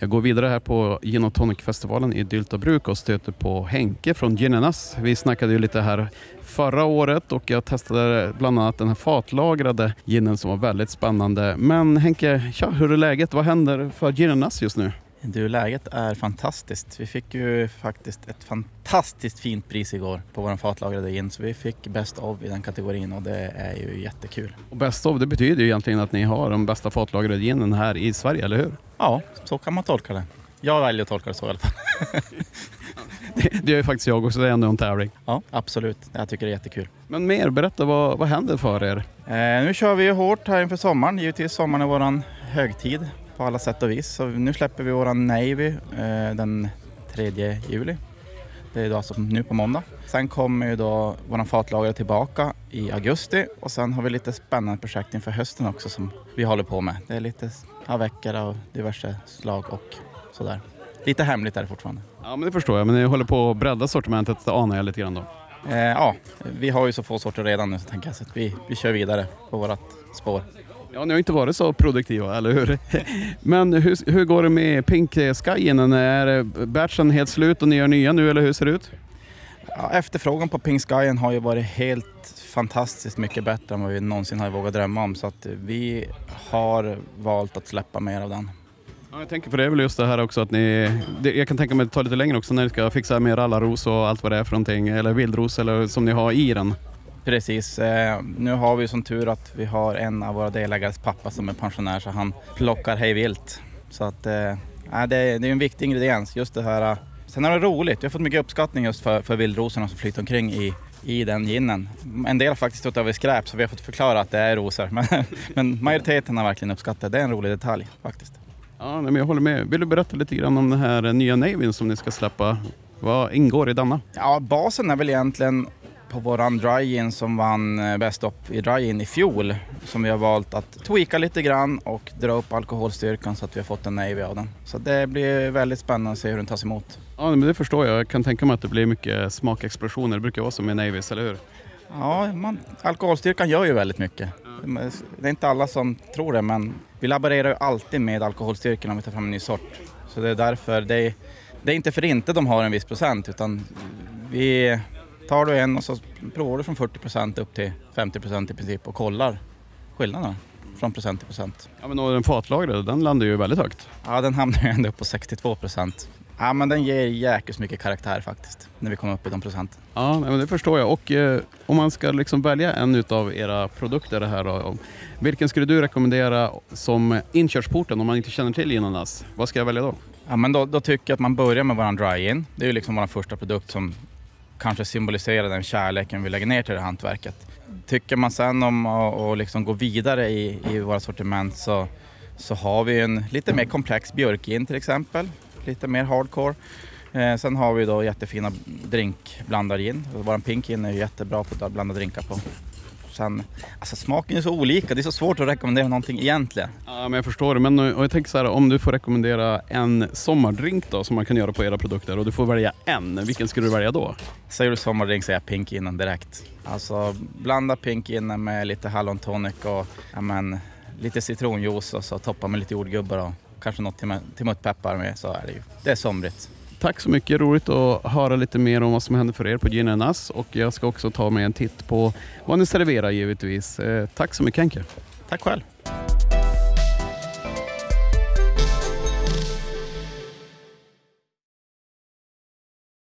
Jag går vidare här på Gin och Tonic-festivalen i Dyltabruk och stöter på Henke från Ginenas. Vi snackade ju lite här förra året och jag testade bland annat den här fatlagrade ginen som var väldigt spännande. Men Henke, tja, hur är läget? Vad händer för Ginenas just nu? Du, läget är fantastiskt. Vi fick ju faktiskt ett fantastiskt fint pris igår på vår fatlagrade gin. Så vi fick Best of i den kategorin och det är ju jättekul. Och Best of, det betyder ju egentligen att ni har den bästa fatlagrade ginen här i Sverige, eller hur? Ja, så kan man tolka det. Jag väljer att tolka det så i alla fall. Det, det gör ju faktiskt jag också, det är ändå en tävling. Ja, absolut. Jag tycker det är jättekul. Men mer, berätta vad, vad händer för er? Eh, nu kör vi hårt här inför sommaren. Givetvis sommaren är våran högtid på alla sätt och vis. Så nu släpper vi våran Navy eh, den 3 juli. Det är då alltså nu på måndag. Sen kommer ju då våran fatlagrare tillbaka i augusti och sen har vi lite spännande projekt inför hösten också som vi håller på med. Det är lite aveckor av diverse slag och sådär. Lite hemligt är det fortfarande. Ja, men det förstår jag, men ni håller på att bredda sortimentet, det anar jag lite grann då. Eh, ja, vi har ju så få sorter redan nu så tänker jag så att vi, vi kör vidare på vårat spår. Ja, ni har inte varit så produktiva, eller hur? Men hur, hur går det med Pink Skyen? Är batchen helt slut och ni gör nya nu, eller hur ser det ut? Ja, efterfrågan på Pink Skyen har ju varit helt fantastiskt mycket bättre än vad vi någonsin har vågat drömma om. Så att vi har valt att släppa mer av den. Ja, jag tänker på det är väl just det här också att ni, det, jag kan tänka mig att det tar lite längre också när ni ska fixa med rallarros och allt vad det är för någonting, eller vildros eller som ni har i den. Precis. Eh, nu har vi som tur att vi har en av våra delägares pappa som är pensionär så han plockar hej vilt. Så att eh, det, är, det är en viktig ingrediens. Just det här. eh, Sen är det roligt. Vi har fått mycket uppskattning just för, för vildrosorna som flyter omkring i, i den ginen. En del har faktiskt stått över skräp så vi har fått förklara att det är rosor. Men, men majoriteten har verkligen uppskattat det. Är en rolig detalj faktiskt. Ja, men jag håller med. Vill du berätta lite grann om den här nya Navyn som ni ska släppa? Vad ingår i denna? Ja, basen är väl egentligen på våran dry-in som vann eh, Best Up i dry-in i fjol. Som vi har valt att tweaka lite grann och dra upp alkoholstyrkan så att vi har fått en Navy av den. Så det blir väldigt spännande att se hur den tas emot. Ja, men det förstår jag. Jag kan tänka mig att det blir mycket smakexplosioner. Det brukar vara så med Navys, eller hur? Ja, man, alkoholstyrkan gör ju väldigt mycket. Det är inte alla som tror det, men vi laborerar ju alltid med alkoholstyrkan om vi tar fram en ny sort. Så det är därför, det är, det är inte för inte de har en viss procent, utan vi tar du en och så provar du från 40 procent upp till 50 procent i princip och kollar skillnaden från procent till procent. Ja, men och den fatlagrade, den landar ju väldigt högt. Ja, den hamnar ju ändå upp på 62 procent. Ja, men den ger jäkligt mycket karaktär faktiskt, när vi kommer upp i de procenten. Ja, men det förstår jag. Och eh, om man ska liksom välja en av era produkter här då, vilken skulle du rekommendera som inkörsporten om man inte känner till Ginanas? Vad ska jag välja då? Ja, men då, då tycker jag att man börjar med våran dry-in. Det är ju liksom vår första produkt som kanske symboliserar den kärleken vi lägger ner till det hantverket. Tycker man sen om att liksom gå vidare i, i våra sortiment så, så har vi en lite mer komplex björkgin till exempel. Lite mer hardcore. Eh, sen har vi då jättefina drinkblandargin. Vår pink gin är jättebra på att blanda drinkar på. Sen, alltså smaken är så olika, det är så svårt att rekommendera någonting egentligen. Ja, men jag förstår det. Men och jag tänker så här, om du får rekommendera en sommardrink då som man kan göra på era produkter och du får välja en, vilken skulle du välja då? Säger du sommardrink säger jag pink innan direkt. Alltså blanda pink innan med lite hallon tonic och ja, men, lite citronjuice och så toppa med lite jordgubbar och kanske något till, till muttpeppar med så är det ju. Det är somrigt. Tack så mycket, roligt att höra lite mer om vad som händer för er på Gin Nas och jag ska också ta mig en titt på vad ni serverar givetvis. Eh, tack så mycket Henke. Tack själv.